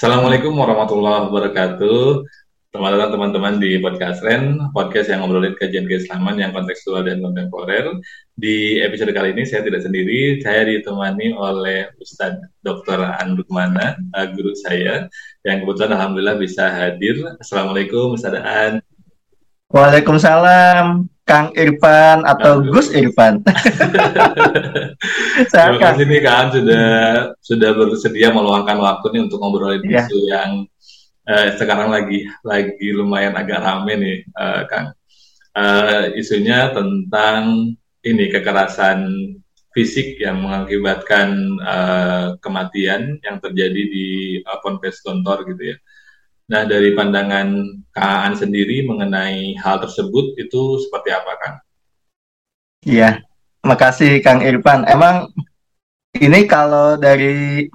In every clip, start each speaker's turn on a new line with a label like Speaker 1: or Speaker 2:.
Speaker 1: Assalamualaikum warahmatullahi wabarakatuh. Selamat datang teman-teman di podcast Ren, podcast yang ngobrolin kajian keislaman yang kontekstual dan kontemporer. Di episode kali ini saya tidak sendiri, saya ditemani oleh Ustadz Dr. Andukmana, uh, guru saya, yang kebetulan Alhamdulillah bisa hadir. Assalamualaikum Ustadz An.
Speaker 2: Waalaikumsalam. Kang Irfan atau Aduh. Gus Irfan.
Speaker 1: Saya Terima kasih nih Kang sudah sudah bersedia meluangkan waktu nih untuk ngobrolin yeah. isu yang uh, sekarang lagi lagi lumayan agak rame nih uh, Kang. Uh, isunya tentang ini kekerasan fisik yang mengakibatkan uh, kematian yang terjadi di uh, Ponpes Gontor gitu ya. Nah, dari pandangan Kang sendiri mengenai hal tersebut itu seperti apa, Kang?
Speaker 2: Iya, makasih Kang Irfan. Emang ini kalau dari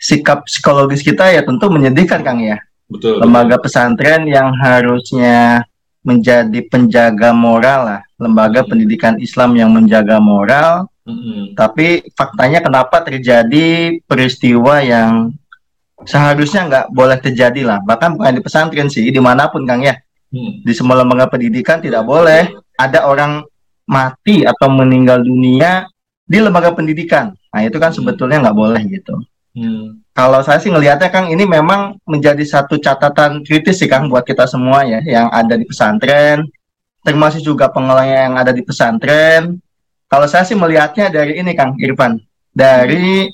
Speaker 2: sikap psikologis kita ya tentu menyedihkan, Kang ya. Betul. Lembaga betul. pesantren yang harusnya menjadi penjaga moral lah, lembaga hmm. pendidikan Islam yang menjaga moral. Hmm. Tapi faktanya kenapa terjadi peristiwa yang seharusnya nggak boleh terjadi lah. Bahkan bukan di pesantren sih di mana pun kang ya. Hmm. di semua lembaga pendidikan tidak boleh ada orang mati atau meninggal dunia di lembaga pendidikan. Nah itu kan sebetulnya nggak boleh gitu. Hmm. kalau saya sih ngelihatnya kang ini memang menjadi satu catatan kritis sih kang buat kita semua ya yang ada di pesantren. Termasuk juga pengelola yang ada di pesantren. Kalau saya sih melihatnya dari ini kang Irfan. Dari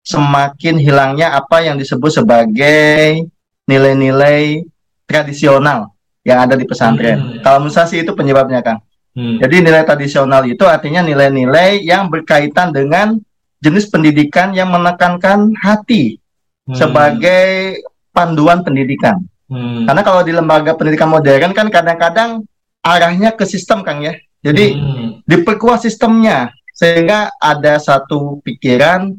Speaker 2: semakin hilangnya apa yang disebut sebagai nilai-nilai tradisional yang ada di pesantren. Hmm. Kalau menurut saya itu penyebabnya, Kang. Hmm. Jadi nilai tradisional itu artinya nilai-nilai yang berkaitan dengan jenis pendidikan yang menekankan hati hmm. sebagai panduan pendidikan. Hmm. Karena kalau di lembaga pendidikan modern kan kadang-kadang arahnya ke sistem, Kang ya. Jadi hmm. diperkuat sistemnya sehingga ada satu pikiran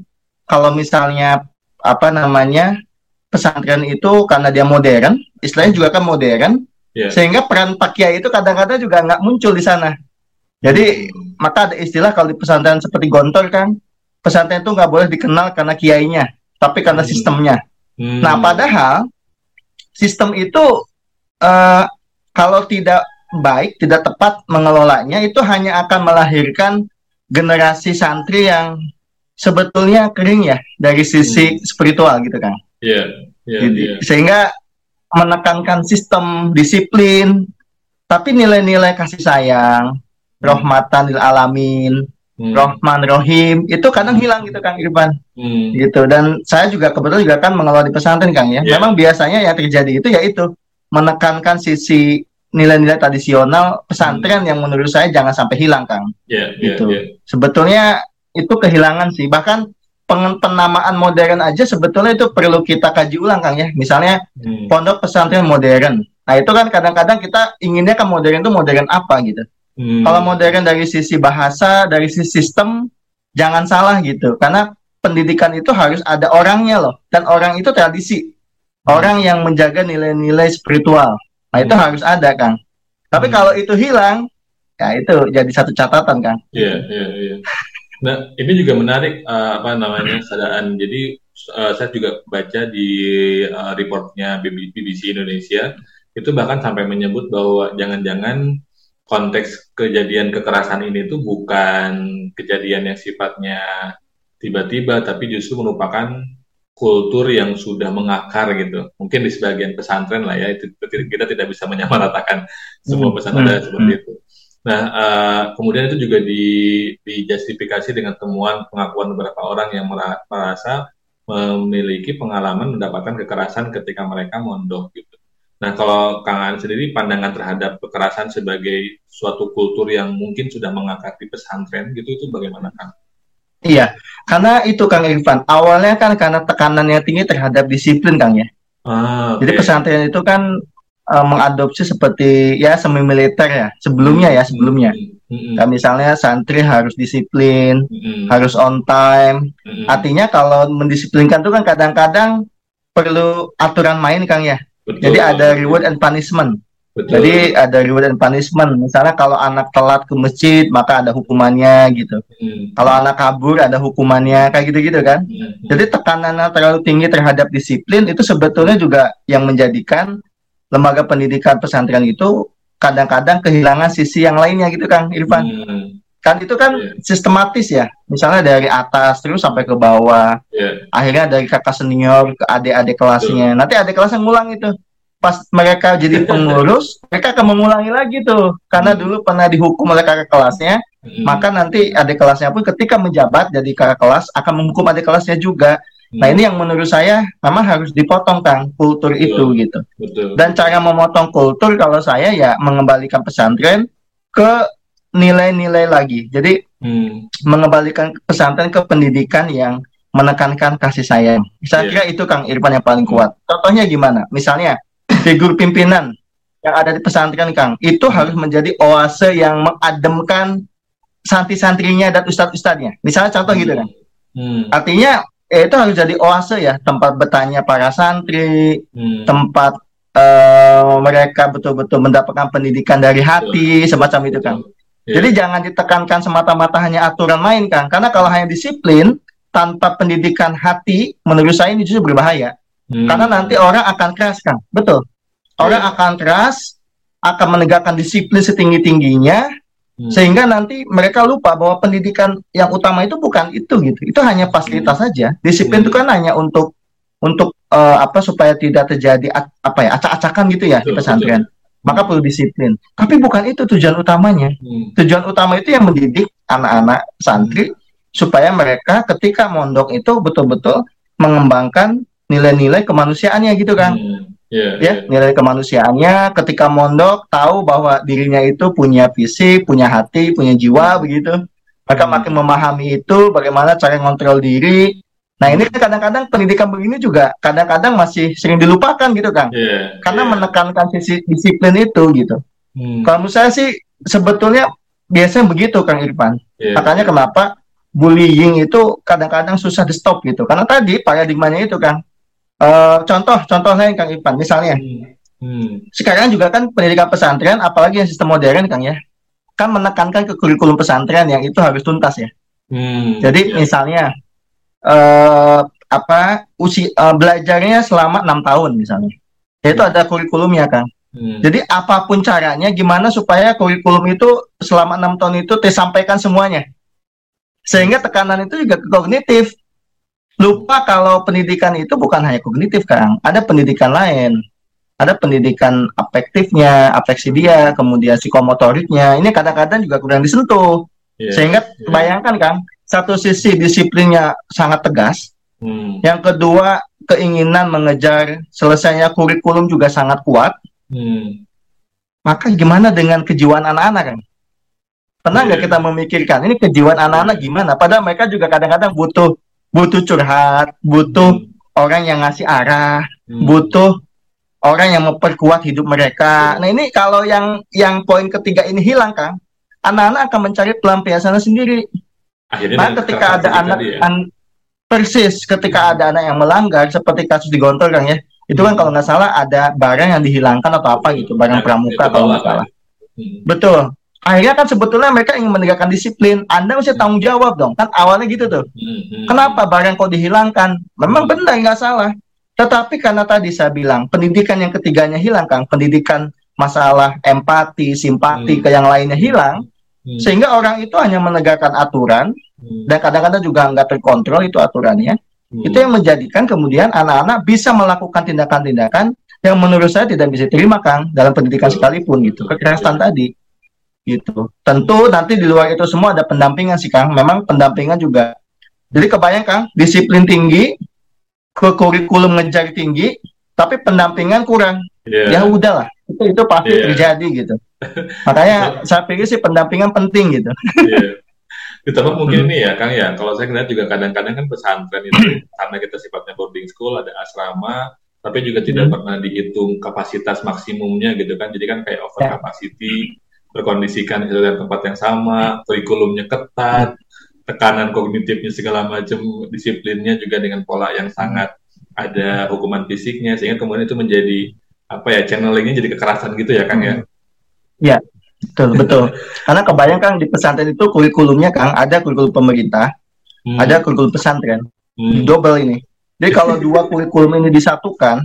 Speaker 2: kalau misalnya apa namanya pesantren itu karena dia modern, istilahnya juga kan modern, yeah. sehingga peran Pak Kiai itu kadang-kadang juga nggak muncul di sana. Jadi maka ada istilah kalau di pesantren seperti Gontor kan, pesantren itu nggak boleh dikenal karena kiainya, tapi karena hmm. sistemnya. Hmm. Nah padahal sistem itu uh, kalau tidak baik, tidak tepat mengelolanya itu hanya akan melahirkan generasi santri yang sebetulnya kering ya dari sisi hmm. spiritual gitu kan. Iya. Yeah, yeah, yeah. Sehingga menekankan sistem disiplin, tapi nilai-nilai kasih sayang, hmm. rahmatan lil alamin, hmm. Rahman Rohim itu kadang hilang gitu Kang Irfan. Hmm. Gitu dan saya juga kebetulan juga kan mengelola di pesantren Kang ya. Yeah. Memang biasanya yang terjadi itu yaitu menekankan sisi nilai-nilai tradisional pesantren hmm. yang menurut saya jangan sampai hilang Kang. Yeah, yeah, gitu. Yeah. Sebetulnya itu kehilangan sih. Bahkan penamaan modern aja sebetulnya itu perlu kita kaji ulang Kang ya. Misalnya hmm. pondok pesantren modern. Nah, itu kan kadang-kadang kita inginnya kan modern itu modern apa gitu. Hmm. Kalau modern dari sisi bahasa, dari sisi sistem jangan salah gitu. Karena pendidikan itu harus ada orangnya loh dan orang itu tradisi. Orang yang menjaga nilai-nilai spiritual. Nah, itu hmm. harus ada, Kang. Tapi hmm. kalau itu hilang, ya itu jadi satu catatan, Kang.
Speaker 1: Iya, yeah, iya, yeah, iya. Yeah. Nah, ini juga menarik uh, apa namanya sadaan. Jadi uh, saya juga baca di uh, reportnya BBC Indonesia itu bahkan sampai menyebut bahwa jangan-jangan konteks kejadian kekerasan ini tuh bukan kejadian yang sifatnya tiba-tiba, tapi justru merupakan kultur yang sudah mengakar gitu. Mungkin di sebagian pesantren lah ya, itu kita tidak bisa menyamaratakan semua hmm. pesantren hmm. seperti itu. Nah, uh, kemudian itu juga di, dijustifikasi dengan temuan pengakuan beberapa orang yang merasa memiliki pengalaman mendapatkan kekerasan ketika mereka mondok gitu. Nah, kalau Kang An sendiri pandangan terhadap kekerasan sebagai suatu kultur yang mungkin sudah mengakar di pesantren gitu itu bagaimana Kang?
Speaker 2: Iya, karena itu Kang Irfan, awalnya kan karena tekanan yang tinggi terhadap disiplin Kang ya. Ah, okay. Jadi pesantren itu kan uh, mengadopsi seperti ya semi militer ya sebelumnya ya sebelumnya. Mm-hmm. Nah, misalnya santri harus disiplin, mm-hmm. harus on time. Mm-hmm. Artinya kalau mendisiplinkan itu kan kadang-kadang perlu aturan main Kang ya. Betul, Jadi ada reward and punishment. Betul. Jadi ada reward and punishment. Misalnya kalau anak telat ke masjid maka ada hukumannya gitu. Hmm. Kalau anak kabur ada hukumannya kayak gitu-gitu kan. Hmm. Jadi tekanannya terlalu tinggi terhadap disiplin itu sebetulnya juga yang menjadikan lembaga pendidikan pesantren itu kadang-kadang kehilangan sisi yang lainnya gitu Kang Irfan. Hmm. Kan itu kan yeah. sistematis ya. Misalnya dari atas terus sampai ke bawah. Yeah. Akhirnya dari kakak senior ke adik-adik kelasnya. Nanti adik kelasnya ngulang itu pas mereka jadi pengurus, mereka akan mengulangi lagi tuh. Karena dulu pernah dihukum oleh kakak kelasnya, hmm. maka nanti adik kelasnya pun ketika menjabat jadi kakak kelas akan menghukum adik kelasnya juga. Nah ini yang menurut saya memang harus dipotong kang kultur Betul. itu gitu. Betul. Dan cara memotong kultur kalau saya ya mengembalikan pesantren ke nilai-nilai lagi. Jadi hmm. mengembalikan pesantren ke pendidikan yang menekankan kasih sayang. Saya yeah. kira itu Kang Irfan yang paling kuat. Contohnya gimana? Misalnya figur pimpinan yang ada di pesantren Kang itu harus menjadi oase yang mengademkan santri-santrinya dan ustadz-ustadznya. Misalnya contoh gitu kan. Hmm. Artinya eh, itu harus jadi oase ya tempat bertanya para santri, hmm. tempat uh, mereka betul-betul mendapatkan pendidikan dari hati betul. semacam itu kan. Yeah. Jadi jangan ditekankan semata-mata hanya aturan main kan, karena kalau hanya disiplin tanpa pendidikan hati, menurut saya ini justru berbahaya. Hmm. Karena nanti orang akan keras kan, betul. Orang yeah. akan keras, akan menegakkan disiplin setinggi-tingginya, hmm. sehingga nanti mereka lupa bahwa pendidikan yang utama itu bukan itu gitu. Itu hanya fasilitas hmm. saja. Disiplin hmm. itu kan hanya untuk untuk uh, apa supaya tidak terjadi apa ya acak-acakan gitu ya betul, di pesantren. Betul. Maka perlu disiplin. Tapi bukan itu tujuan utamanya. Hmm. Tujuan utama itu yang mendidik anak-anak santri hmm. supaya mereka ketika mondok itu betul-betul mengembangkan nilai-nilai kemanusiaannya gitu kan. Hmm. Yeah, ya, yeah. nilai kemanusiaannya ketika mondok tahu bahwa dirinya itu punya fisik, punya hati, punya jiwa begitu. Mereka hmm. makin memahami itu bagaimana cara ngontrol diri. Nah, ini kan kadang-kadang pendidikan begini juga kadang-kadang masih sering dilupakan gitu, Kang. Yeah, Karena yeah. menekankan sisi disiplin itu gitu. Hmm. Kalau menurut saya sih sebetulnya biasanya begitu, Kang Irfan. Yeah. Makanya kenapa bullying itu kadang-kadang susah di stop gitu. Karena tadi paradigmanya itu, Kang Uh, contoh, contoh saya Kang Ipan, misalnya. Hmm. Hmm. Sekarang juga kan pendidikan pesantren, apalagi yang sistem modern Kang ya, kan menekankan ke kurikulum pesantren yang itu harus tuntas ya. Hmm. Jadi yeah. misalnya uh, apa usia uh, belajarnya selama enam tahun misalnya, itu ada kurikulumnya kan. Hmm. Jadi apa pun caranya, gimana supaya kurikulum itu selama enam tahun itu disampaikan semuanya, sehingga tekanan itu juga ke kognitif lupa kalau pendidikan itu bukan hanya kognitif Kang, ada pendidikan lain. Ada pendidikan afektifnya, afeksi dia, kemudian psikomotoriknya. Ini kadang-kadang juga kurang disentuh. Yeah, Sehingga yeah. bayangkan Kang, satu sisi disiplinnya sangat tegas, hmm. yang kedua keinginan mengejar selesainya kurikulum juga sangat kuat. Hmm. Maka gimana dengan kejiwaan anak-anak kan? Pernah nggak yeah. kita memikirkan ini kejiwaan anak-anak gimana? Padahal mereka juga kadang-kadang butuh butuh curhat, butuh hmm. orang yang ngasih arah, hmm. butuh orang yang memperkuat hidup mereka. Nah ini kalau yang yang poin ketiga ini hilang kan, anak-anak akan mencari pelampiasan sendiri. Akhirnya nah, ketika ada anak ya? an, persis ketika ada anak yang melanggar seperti kasus di Gontor kan ya, itu kan hmm. kalau nggak salah ada barang yang dihilangkan atau apa gitu, barang pramuka kalau nggak salah. Hmm. Betul akhirnya kan sebetulnya mereka ingin menegakkan disiplin. Anda mesti tanggung jawab dong. Kan awalnya gitu tuh. Hmm. Kenapa barang kok dihilangkan? Memang benar nggak salah. Tetapi karena tadi saya bilang pendidikan yang ketiganya hilang, Kang. Pendidikan masalah empati, simpati hmm. ke yang lainnya hilang. Hmm. Sehingga orang itu hanya menegakkan aturan dan kadang-kadang juga nggak terkontrol itu aturannya. Itu yang menjadikan kemudian anak-anak bisa melakukan tindakan-tindakan yang menurut saya tidak bisa terima Kang dalam pendidikan sekalipun gitu kekerasan tadi gitu. Tentu nanti di luar itu semua ada pendampingan sih Kang. Memang pendampingan juga. Jadi kebayang Kang, disiplin tinggi, ke kurikulum ngejar tinggi, tapi pendampingan kurang. Yeah. Ya udahlah, itu itu pasti yeah. terjadi gitu. Makanya saya pikir sih pendampingan penting gitu.
Speaker 1: Yeah. Ditambah mungkin ini ya Kang ya, kalau saya lihat juga kadang-kadang kan pesantren itu karena kita sifatnya boarding school, ada asrama, tapi juga tidak hmm. pernah dihitung kapasitas maksimumnya gitu kan, jadi kan kayak over ya. capacity berkondisikan itu dalam tempat yang sama, kurikulumnya ketat, tekanan kognitifnya segala macam, disiplinnya juga dengan pola yang sangat ada hukuman fisiknya, sehingga kemudian itu menjadi apa ya channelingnya jadi kekerasan gitu ya Kang ya?
Speaker 2: Iya, betul betul. Karena kebayang Kang di pesantren itu kurikulumnya Kang ada kurikulum pemerintah, hmm. ada kurikulum pesantren, hmm. double ini. Jadi kalau dua kurikulum ini disatukan,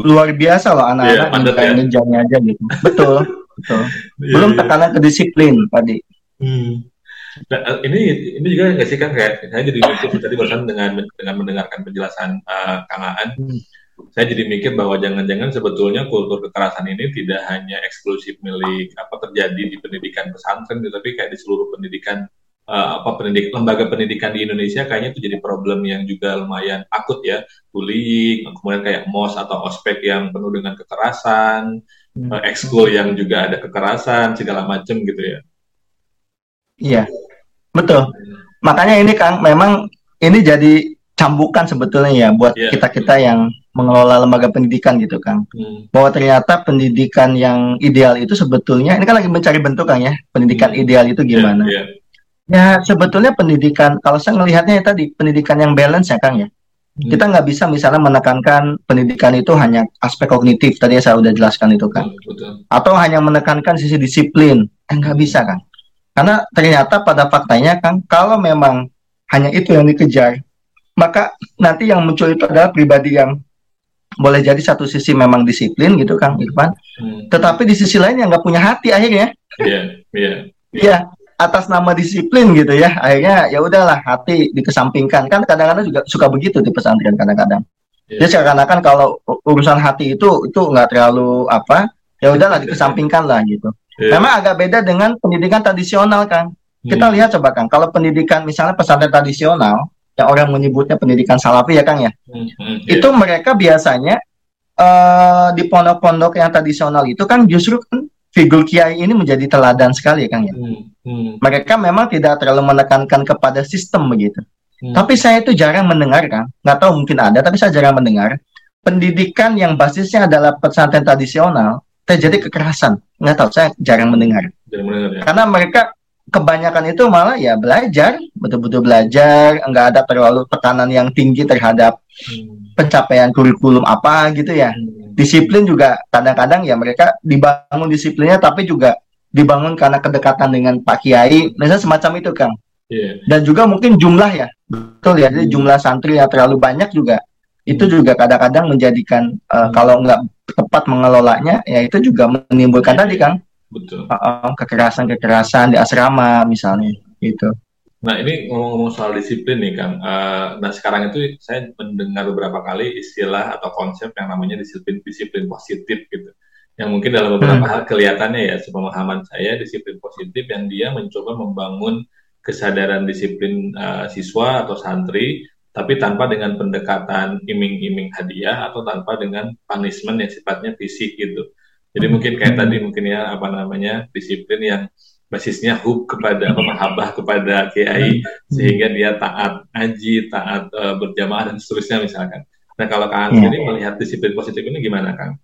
Speaker 2: luar biasa loh anak-anak yeah, ya. aja gitu. Betul, betul. Iya, Belum yeah, tekanan ke disiplin tadi. Hmm.
Speaker 1: Nah, eh, ini ini juga nggak sih kan kayak saya jadi mikir tadi barusan dengan dengan mendengarkan penjelasan uh, Kang Aan, hmm. saya jadi mikir bahwa jangan-jangan sebetulnya kultur kekerasan ini tidak hanya eksklusif milik apa terjadi di pendidikan pesantren, tapi kayak di seluruh pendidikan uh, apa pendidik lembaga pendidikan di Indonesia kayaknya itu jadi problem yang juga lumayan akut ya, bullying, kemudian kayak mos atau ospek yang penuh dengan kekerasan. Uh, ekskul yang juga ada kekerasan segala macam gitu ya.
Speaker 2: Iya, betul. Makanya ini Kang, memang ini jadi cambukan sebetulnya ya buat iya. kita-kita yeah. yang mengelola lembaga pendidikan gitu Kang. Hmm. Bahwa ternyata pendidikan yang ideal itu sebetulnya ini kan lagi mencari bentuk Kang ya. Pendidikan hmm. ideal itu gimana? Yeah, yeah. Ya sebetulnya pendidikan kalau saya melihatnya ya tadi pendidikan yang balance ya Kang ya. Hmm. Kita nggak bisa misalnya menekankan pendidikan itu hanya aspek kognitif tadi saya udah jelaskan itu kan. Betul. Atau hanya menekankan sisi disiplin. Eh nggak bisa kan. Karena ternyata pada faktanya kan kalau memang hanya itu yang dikejar, maka nanti yang muncul itu adalah pribadi yang boleh jadi satu sisi memang disiplin gitu Kang Irfan, hmm. tetapi di sisi lain yang nggak punya hati akhirnya. Iya, iya. Iya, atas nama disiplin gitu ya, akhirnya ya udahlah hati dikesampingkan kan kadang-kadang juga suka begitu di pesantren kadang-kadang. Yeah. Jadi seakan-akan kalau urusan hati itu itu nggak terlalu apa, ya udahlah dikesampingkan lah gitu. Yeah. Memang agak beda dengan pendidikan tradisional kan. Kita hmm. lihat coba kan, kalau pendidikan misalnya pesantren tradisional, yang orang menyebutnya pendidikan salafi ya Kang ya, hmm. Hmm. itu mereka biasanya uh, di pondok-pondok yang tradisional itu kan justru kan figur kiai ini menjadi teladan sekali ya Kang ya. Hmm. Hmm. Mereka memang tidak terlalu menekankan kepada sistem begitu. Hmm. Tapi saya itu jarang mendengar kan, nggak tahu mungkin ada, tapi saya jarang mendengar pendidikan yang basisnya adalah pesantren tradisional terjadi kekerasan. Nggak tahu, saya jarang mendengar. Jarang mendengar ya? Karena mereka kebanyakan itu malah ya belajar, betul-betul belajar, nggak ada terlalu tekanan yang tinggi terhadap hmm. pencapaian kurikulum apa gitu ya. Hmm. Disiplin juga kadang-kadang ya mereka dibangun disiplinnya, tapi juga dibangun karena kedekatan dengan Pak Kiai, misalnya semacam itu Kang. Yeah. Dan juga mungkin jumlah ya, betul ya, jadi jumlah santri yang terlalu banyak juga itu juga kadang-kadang menjadikan uh, kalau nggak tepat mengelolanya ya itu juga menimbulkan tadi kang betul uh, kekerasan-kekerasan di asrama misalnya gitu
Speaker 1: nah ini ngomong-ngomong soal disiplin nih kang uh, nah sekarang itu saya mendengar beberapa kali istilah atau konsep yang namanya disiplin disiplin positif gitu yang mungkin dalam beberapa hmm. hal kelihatannya ya sepemahaman saya disiplin positif yang dia mencoba membangun kesadaran disiplin uh, siswa atau santri tapi tanpa dengan pendekatan iming-iming hadiah atau tanpa dengan punishment yang sifatnya fisik gitu. Jadi mungkin kayak tadi mungkin ya apa namanya disiplin yang basisnya hub kepada apa mahabbah kepada kiai sehingga dia taat haji, taat uh, berjamaah dan seterusnya misalkan. Nah kalau Kang ya. ini melihat disiplin positif ini gimana Kang?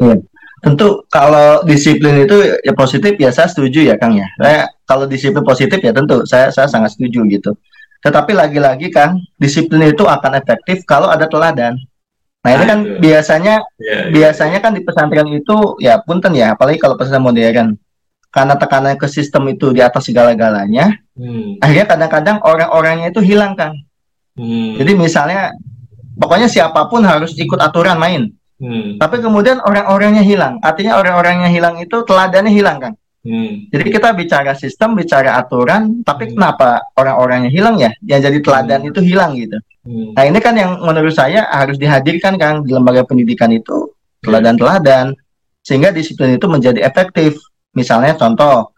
Speaker 2: Ya. Tentu kalau disiplin itu ya positif ya saya setuju ya Kang ya. Saya kalau disiplin positif ya tentu saya saya sangat setuju gitu. Tetapi lagi-lagi kan disiplin itu akan efektif kalau ada teladan. Nah ini kan itu. biasanya yeah, yeah. biasanya kan di pesantren itu ya punten ya, apalagi kalau pesantren modern. Karena tekanan ke sistem itu di atas segala-galanya, hmm. akhirnya kadang-kadang orang-orangnya itu hilang kan. Hmm. Jadi misalnya pokoknya siapa pun harus ikut aturan main. Hmm. Tapi kemudian orang-orangnya hilang. Artinya orang-orangnya hilang itu teladannya hilang kan. Hmm. Jadi kita bicara sistem, bicara aturan, tapi hmm. kenapa orang-orangnya hilang ya? Yang jadi teladan hmm. itu hilang gitu. Hmm. Nah ini kan yang menurut saya harus dihadirkan kan di lembaga pendidikan itu teladan-teladan sehingga disiplin itu menjadi efektif. Misalnya contoh,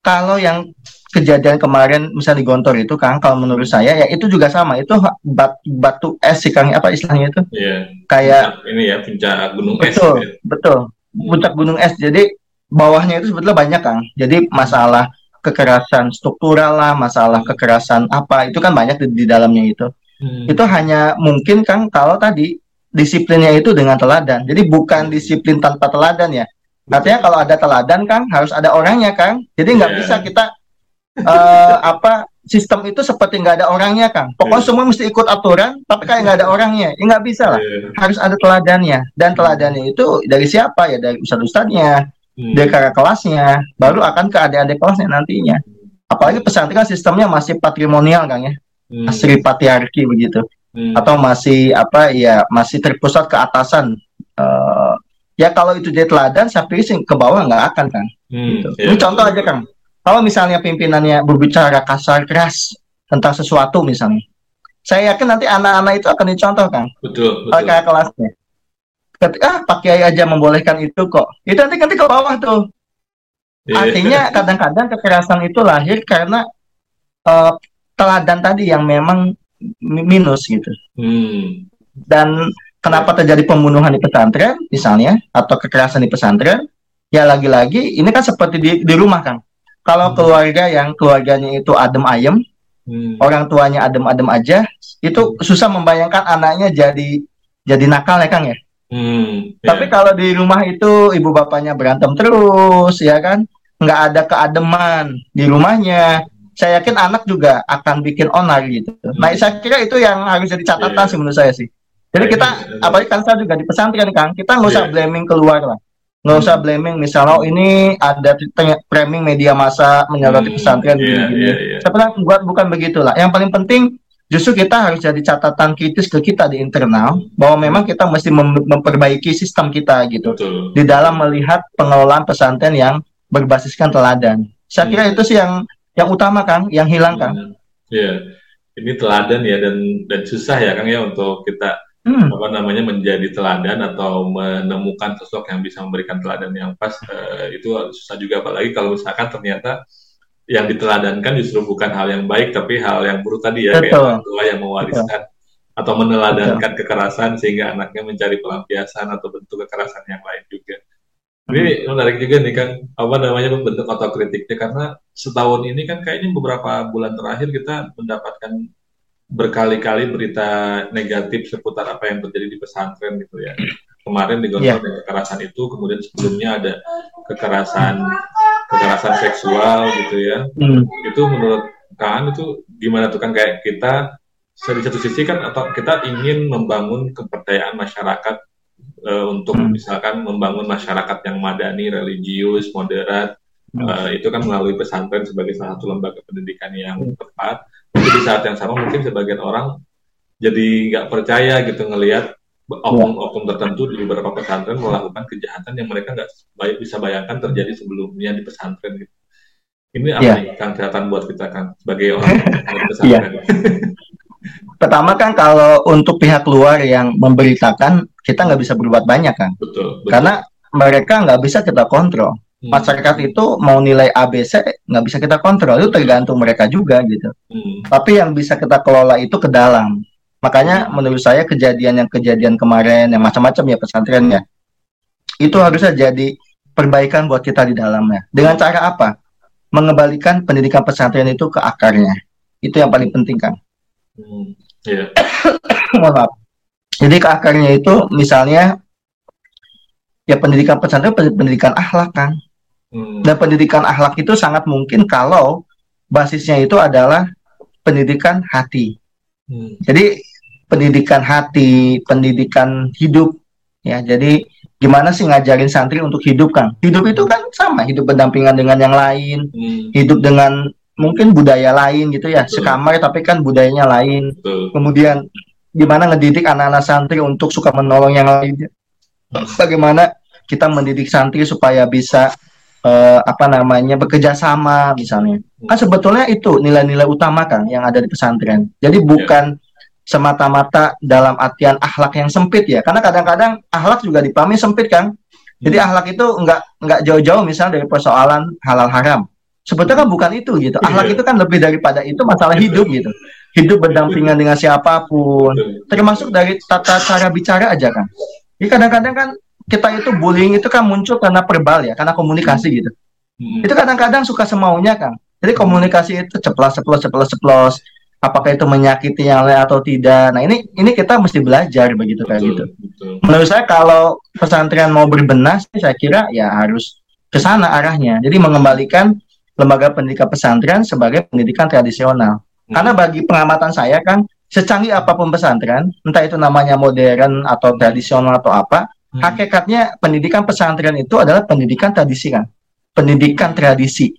Speaker 2: kalau yang kejadian kemarin misalnya di Gontor itu Kang, kalau menurut saya ya itu juga sama, itu batu, batu es sih Kang, apa istilahnya itu?
Speaker 1: Iya. Kayak ini ya puncak gunung
Speaker 2: betul, es. Betul, gitu. betul. Puncak gunung es. Jadi bawahnya itu sebetulnya banyak Kang. Jadi masalah kekerasan struktural lah, masalah kekerasan apa itu kan banyak di, di dalamnya itu. Hmm. Itu hanya mungkin Kang kalau tadi disiplinnya itu dengan teladan. Jadi bukan disiplin tanpa teladan ya. Artinya kalau ada teladan Kang harus ada orangnya Kang. Jadi nggak yeah. bisa kita uh, apa sistem itu seperti nggak ada orangnya kang pokoknya yeah. semua mesti ikut aturan tapi kayak nggak ada orangnya ya nggak bisa lah yeah. harus ada teladannya dan teladannya itu dari siapa ya dari ustadz ustadznya hmm. dari kakak kelasnya baru akan ke adik-adik kelasnya nantinya apalagi pesantren sistemnya masih patrimonial kang ya hmm. asri patriarki begitu hmm. atau masih apa ya masih terpusat ke atasan uh, ya kalau itu dia teladan saya pikir ke bawah nggak akan kan hmm. gitu. yeah. ini contoh aja kang kalau misalnya pimpinannya berbicara kasar keras tentang sesuatu misalnya, saya yakin nanti anak-anak itu akan dicontohkan.
Speaker 1: Betul. betul.
Speaker 2: Kayak kelasnya. Ketika ah, Pak Kiai aja membolehkan itu kok, itu nanti nanti ke bawah tuh. Yeah. Artinya kadang-kadang kekerasan itu lahir karena uh, teladan tadi yang memang minus gitu. Hmm. Dan kenapa terjadi pembunuhan di pesantren misalnya atau kekerasan di pesantren? Ya lagi-lagi ini kan seperti di, di rumah kan kalau hmm. keluarga yang keluarganya itu adem ayem, hmm. orang tuanya adem-adem aja, itu susah membayangkan anaknya jadi jadi nakal ya Kang ya. Hmm, yeah. Tapi kalau di rumah itu ibu bapaknya berantem terus ya kan, nggak ada keademan di rumahnya. Saya yakin anak juga akan bikin onar gitu. Hmm. Nah, saya kira itu yang harus jadi catatan yeah. sih menurut saya sih. Jadi kita, apalagi kan saya juga di pesantren Kang, kita nggak usah yeah. blaming keluar lah nggak usah blaming misalnya oh ini ada framing media masa menyoroti hmm, pesantren yeah, gini, yeah, yeah. sebenarnya buat bukan begitulah yang paling penting justru kita harus jadi catatan kritis ke kita di internal bahwa memang kita mesti mem memperbaiki sistem kita gitu Betul. di dalam melihat pengelolaan pesantren yang berbasiskan teladan saya kira hmm. itu sih yang yang utama kan yang hilang kan
Speaker 1: ya yeah. ini teladan ya dan dan susah ya kang ya untuk kita hmm. apa namanya menjadi teladan atau menemukan sosok yang bisa memberikan teladan yang pas uh, itu susah juga apalagi kalau misalkan ternyata yang diteladankan justru bukan hal yang baik tapi hal yang buruk tadi ya Betul. kayak orang tua yang mewariskan Betul. atau meneladankan Betul. kekerasan sehingga anaknya mencari pelampiasan atau bentuk kekerasan yang lain juga. Ini hmm. menarik juga nih kan apa namanya bentuk otokritiknya karena setahun ini kan kayaknya beberapa bulan terakhir kita mendapatkan berkali-kali berita negatif seputar apa yang terjadi di pesantren gitu ya. Kemarin di yeah. kekerasan itu, kemudian sebelumnya ada kekerasan kekerasan seksual gitu ya. Mm. Itu menurut Kang itu gimana tuh kan kayak kita di satu sisi kan atau kita ingin membangun kepercayaan masyarakat uh, untuk mm. misalkan membangun masyarakat yang madani, religius, moderat, uh, itu kan melalui pesantren sebagai salah satu lembaga pendidikan yang tepat tapi di saat yang sama mungkin sebagian orang jadi nggak percaya gitu ngelihat oknum-oknum tertentu di beberapa pesantren melakukan kejahatan yang mereka nggak baik bisa bayangkan terjadi sebelumnya di pesantren gitu. Ini apa yeah. nih kang catatan buat kita kan sebagai orang di pesantren? Yeah.
Speaker 2: Pertama kan kalau untuk pihak luar yang memberitakan kita nggak bisa berbuat banyak kan, betul, betul. karena mereka nggak bisa kita kontrol. Hmm. masyarakat itu mau nilai ABC nggak bisa kita kontrol itu tergantung mereka juga gitu hmm. tapi yang bisa kita kelola itu ke dalam makanya hmm. menurut saya kejadian yang kejadian kemarin yang macam-macam ya pesantren ya itu harusnya jadi perbaikan buat kita di dalamnya dengan cara apa mengembalikan pendidikan pesantren itu ke akarnya itu yang paling penting kan hmm. yeah. maaf jadi ke akarnya itu misalnya ya pendidikan pesantren pendidikan akhlak kan Hmm. Dan pendidikan akhlak itu sangat mungkin kalau basisnya itu adalah pendidikan hati. Hmm. Jadi pendidikan hati, pendidikan hidup ya. Jadi gimana sih ngajarin santri untuk hidup kan? Hidup itu kan sama, hidup berdampingan dengan yang lain, hmm. hidup dengan mungkin budaya lain gitu ya. Betul. Sekamar tapi kan budayanya lain. Betul. Kemudian gimana ngedidik anak-anak santri untuk suka menolong yang lain. Bagaimana kita mendidik santri supaya bisa uh, apa namanya bekerja sama misalnya. Kan sebetulnya itu nilai-nilai utama kan yang ada di pesantren. Jadi bukan semata-mata dalam artian akhlak yang sempit ya. Karena kadang-kadang akhlak juga dipahami sempit kan. Jadi hmm. akhlak itu nggak nggak jauh-jauh misalnya dari persoalan halal haram. Sebetulnya kan bukan itu gitu. Akhlak iya. itu kan lebih daripada itu masalah hidup gitu. Hidup berdampingan dengan siapa pun. Termasuk dari tata cara bicara aja kan. Jadi kadang-kadang kan kita itu bullying itu kan muncul karena verbal ya, karena komunikasi gitu. Hmm. Itu kadang-kadang suka semaunya kan. Jadi komunikasi itu ceplos, ceplos, ceplos, ceplos. Apakah itu menyakiti yang lain atau tidak? Nah ini ini kita mesti belajar begitu betul, kayak gitu. Betul. Menurut saya kalau pesantren mau berbenah, saya kira ya harus ke sana arahnya. Jadi mengembalikan lembaga pendidikan pesantren sebagai pendidikan tradisional. Hmm. Karena bagi pengamatan saya kan secanggih apa pun pesantren, entah itu namanya modern atau tradisional atau apa, hmm. hakikatnya pendidikan pesantren itu adalah pendidikan tradisi kan. Pendidikan tradisi.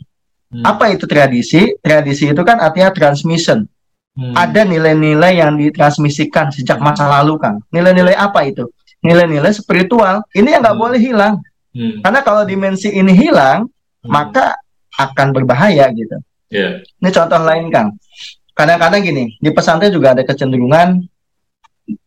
Speaker 2: Hmm. Apa itu tradisi? Tradisi itu kan artinya transmission. Hmm. Ada nilai-nilai yang ditransmisikan sejak masa lalu kan. Nilai-nilai apa itu? Nilai-nilai spiritual. Ini yang nggak hmm. boleh hilang. Hmm. Karena kalau dimensi ini hilang, hmm. maka akan berbahaya gitu. Yeah. Ini contoh lain Kang. Kadang-kadang gini, di pesantren juga ada kecenderungan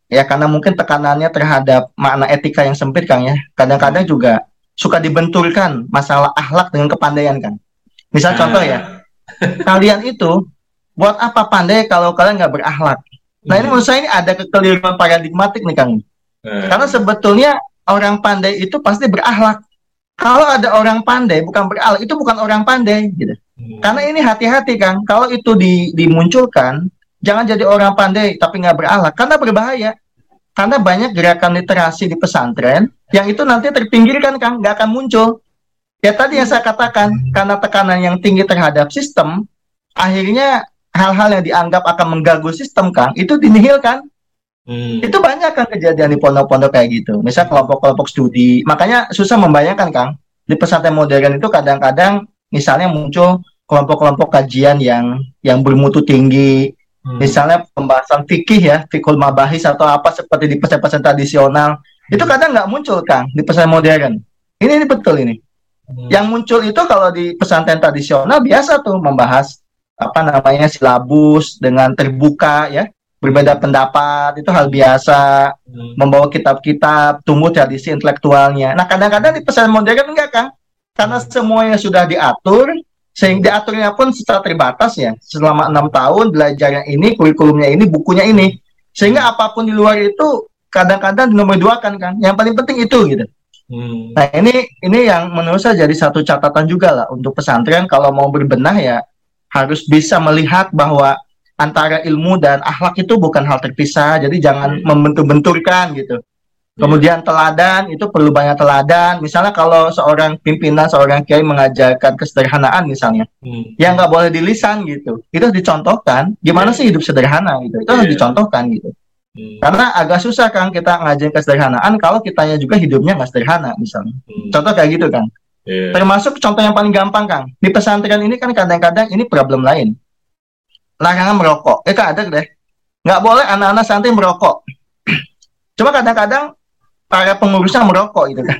Speaker 2: ya karena mungkin tekanannya terhadap makna etika yang sempit Kang ya. Kadang-kadang juga suka dibenturkan masalah akhlak dengan kepandaian Kang. Misal ah. contoh ya, kalian itu buat apa pandai kalau kalian nggak berakhlak? Nah ini hmm. menurut saya ini ada kekeliruan paradigmatik nih Kang. Hmm. Karena sebetulnya orang pandai itu pasti berakhlak. Kalau ada orang pandai bukan berakhlak itu bukan orang pandai gitu. Hmm. Karena ini hati-hati Kang, kalau itu di, dimunculkan jangan jadi orang pandai tapi nggak berakhlak karena berbahaya. Karena banyak gerakan literasi di pesantren yang itu nanti terpinggirkan Kang, nggak akan muncul. Ya tadi yang saya katakan, karena tekanan yang tinggi terhadap sistem, akhirnya hal-hal yang dianggap akan mengganggu sistem Kang, itu dinihilkan. Hmm. Itu banyak kan kejadian di pondok-pondok kayak gitu. Misal kelompok-kelompok studi. Makanya susah membayangkan Kang, di pesantren modern itu kadang-kadang misalnya muncul kelompok-kelompok kajian yang yang bermutu tinggi, Hmm. Misalnya pembahasan fikih ya, fikul mabahis atau apa seperti di pesan-pesan tradisional, hmm. itu kadang nggak muncul Kang di pesan modern. Ini ini betul ini. Hmm. Yang muncul itu kalau di pesantren tradisional biasa tuh membahas apa namanya silabus dengan terbuka ya, berbeda pendapat itu hal biasa, hmm. membawa kitab-kitab, tumbuh tradisi intelektualnya. Nah kadang-kadang di pesan modern enggak Kang, karena hmm. semuanya sudah diatur, sehingga aturnya pun secara terbatas ya selama enam tahun belajarnya ini kurikulumnya ini bukunya ini sehingga apa pun di luar itu kadang-kadang nomor dua kan kan yang paling penting itu gitu hmm. nah ini ini yang menurut saya jadi satu catatan juga lah untuk pesantren kalau mau berbenah ya harus bisa melihat bahwa antara ilmu dan akhlak itu bukan hal terpisah jadi jangan hmm. membentur-benturkan gitu. Kemudian teladan itu perlu banyak teladan. Misalnya kalau seorang pimpinan, seorang kiai mengajarkan kesederhanaan misalnya, hmm. yang nggak boleh dilisan gitu, itu harus dicontohkan. Gimana yeah. sih hidup sederhana gitu? Itu yeah. harus iya. dicontohkan gitu. Hmm. Karena agak susah kan kita ngajarin kesederhanaan kalau kitanya juga hidupnya nggak sederhana misalnya. Hmm. Contoh kayak gitu kan. Yeah. Termasuk contoh yang paling gampang kang di pesantren ini kan kadang-kadang ini problem lain. Larangan merokok. Eh ada deh. Nggak boleh anak-anak santri merokok. Cuma kadang-kadang para pengurusnya merokok gitu kan.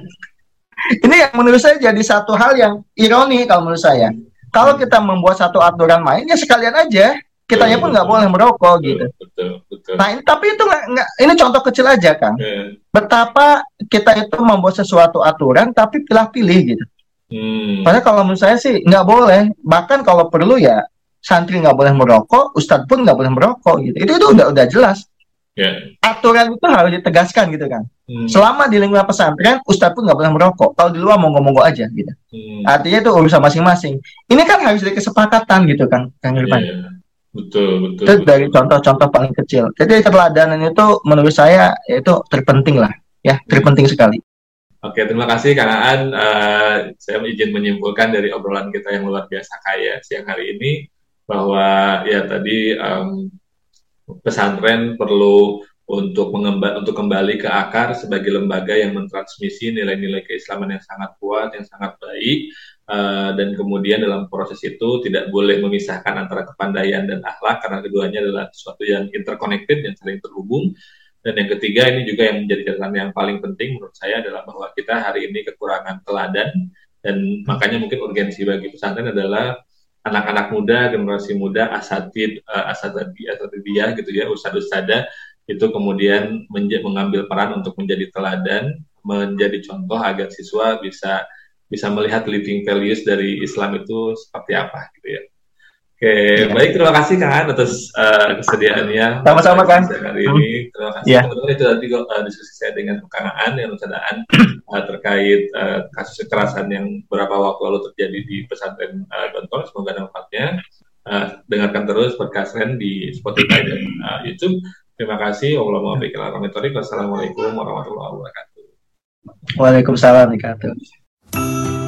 Speaker 2: Ini yang menurut saya jadi satu hal yang ironi kalau menurut saya. Kalau kita membuat satu aturan main ya sekalian aja kitanya pun nggak boleh merokok gitu. Betul, betul. Nah ini, tapi itu nggak ini contoh kecil aja kan. Yeah. Betapa kita itu membuat sesuatu aturan tapi pilih-pilih gitu. Hmm. Padahal kalau menurut saya sih nggak boleh. Bahkan kalau perlu ya santri nggak boleh merokok, ustadz pun nggak boleh merokok gitu. Itu itu udah udah jelas. Yeah. Aturan itu harus ditegaskan gitu kan. Hmm. Selama di lingkungan pesantren, ustadz pun nggak boleh merokok. Kalau di luar mau ngomong aja gitu. Hmm. Artinya itu urusan masing-masing. Ini kan harus dari kesepakatan gitu kan, Kang Irfan. Yeah. Betul, betul. Itu dari contoh-contoh paling kecil. Jadi keteladanan itu menurut saya itu terpenting lah, ya terpenting sekali.
Speaker 1: Oke, terima kasih Kang Aan. Uh, saya izin menyimpulkan dari obrolan kita yang luar biasa kaya siang hari ini bahwa ya tadi um, pesantren perlu untuk mengembali untuk kembali ke akar sebagai lembaga yang mentransmisi nilai-nilai keislaman yang sangat kuat, yang sangat baik, uh, dan kemudian dalam proses itu tidak boleh memisahkan antara kepandaian dan akhlak karena keduanya adalah sesuatu yang interconnected yang saling terhubung. Dan yang ketiga ini juga yang menjadi catatan yang paling penting menurut saya adalah bahwa kita hari ini kekurangan teladan dan makanya mungkin urgensi bagi pesantren adalah anak-anak muda, generasi muda, asatid, uh, asatidi, asatidiyah gitu ya, ustad ustada itu kemudian mengambil peran untuk menjadi teladan, menjadi contoh agar siswa bisa bisa melihat living values dari Islam itu seperti apa gitu ya. Oke, ya. baik terima kasih Kang atas uh, kesediaannya.
Speaker 2: Sama-sama Kang.
Speaker 1: Hari ini terima kasih ya. teman-teman itu tadi uh, diskusi saya dengan Kang Aan yang Aan uh, terkait uh, kasus kekerasan yang beberapa waktu lalu terjadi di pesantren uh, Gontor. Semoga ada manfaatnya. Uh, dengarkan terus podcast Ren di Spotify dan uh, YouTube. Terima kasih. Wassalamualaikum warahmatullahi wabarakatuh.
Speaker 2: Waalaikumsalam warahmatullahi wabarakatuh.